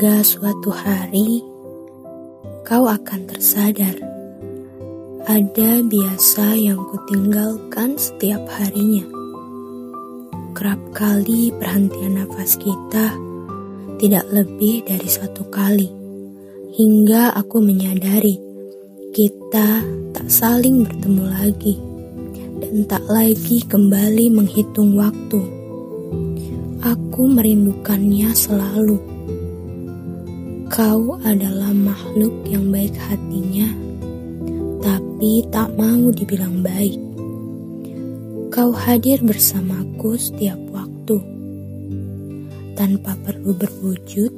Pada suatu hari, kau akan tersadar ada biasa yang kutinggalkan setiap harinya. Kerap kali perhentian nafas kita tidak lebih dari satu kali, hingga aku menyadari kita tak saling bertemu lagi dan tak lagi kembali menghitung waktu. Aku merindukannya selalu. Kau adalah makhluk yang baik hatinya, tapi tak mau dibilang baik. Kau hadir bersamaku setiap waktu. Tanpa perlu berwujud,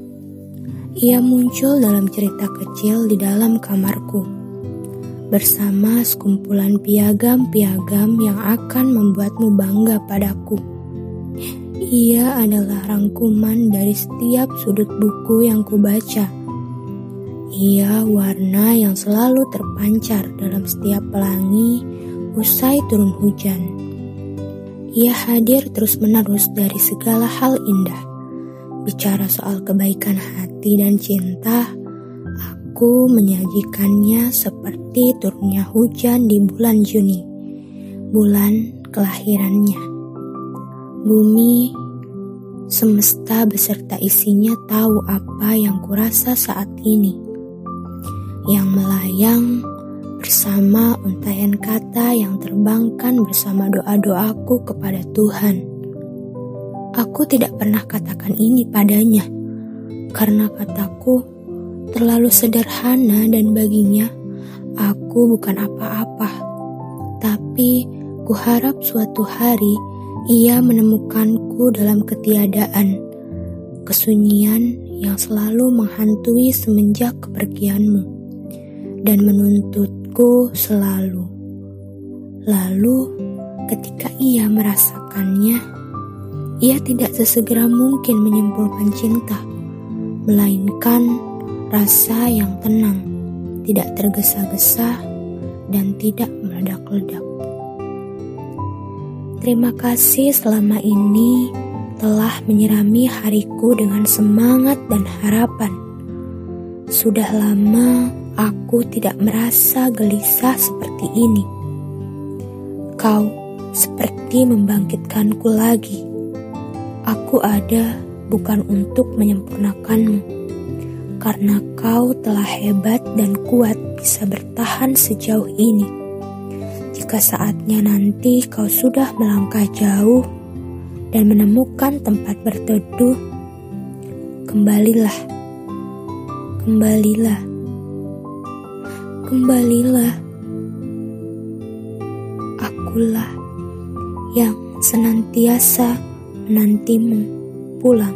ia muncul dalam cerita kecil di dalam kamarku. Bersama sekumpulan piagam-piagam yang akan membuatmu bangga padaku. Ia adalah rangkuman dari setiap sudut buku yang kubaca. Ia warna yang selalu terpancar dalam setiap pelangi usai turun hujan. Ia hadir terus-menerus dari segala hal indah. Bicara soal kebaikan hati dan cinta, aku menyajikannya seperti turunnya hujan di bulan Juni, bulan kelahirannya. Bumi Semesta beserta isinya tahu apa yang kurasa saat ini. Yang melayang bersama untayan kata yang terbangkan bersama doa-doaku kepada Tuhan. Aku tidak pernah katakan ini padanya, karena kataku terlalu sederhana dan baginya aku bukan apa-apa. Tapi kuharap suatu hari ia menemukanku dalam ketiadaan, kesunyian yang selalu menghantui semenjak kepergianmu, dan menuntutku selalu. Lalu, ketika ia merasakannya, ia tidak sesegera mungkin menyimpulkan cinta, melainkan rasa yang tenang, tidak tergesa-gesa, dan tidak meledak-ledak. Terima kasih selama ini telah menyirami hariku dengan semangat dan harapan. Sudah lama aku tidak merasa gelisah seperti ini. Kau seperti membangkitkanku lagi. Aku ada bukan untuk menyempurnakanmu, karena kau telah hebat dan kuat bisa bertahan sejauh ini. Jika saatnya nanti kau sudah melangkah jauh dan menemukan tempat berteduh, kembalilah, kembalilah, kembalilah. Akulah yang senantiasa menantimu pulang.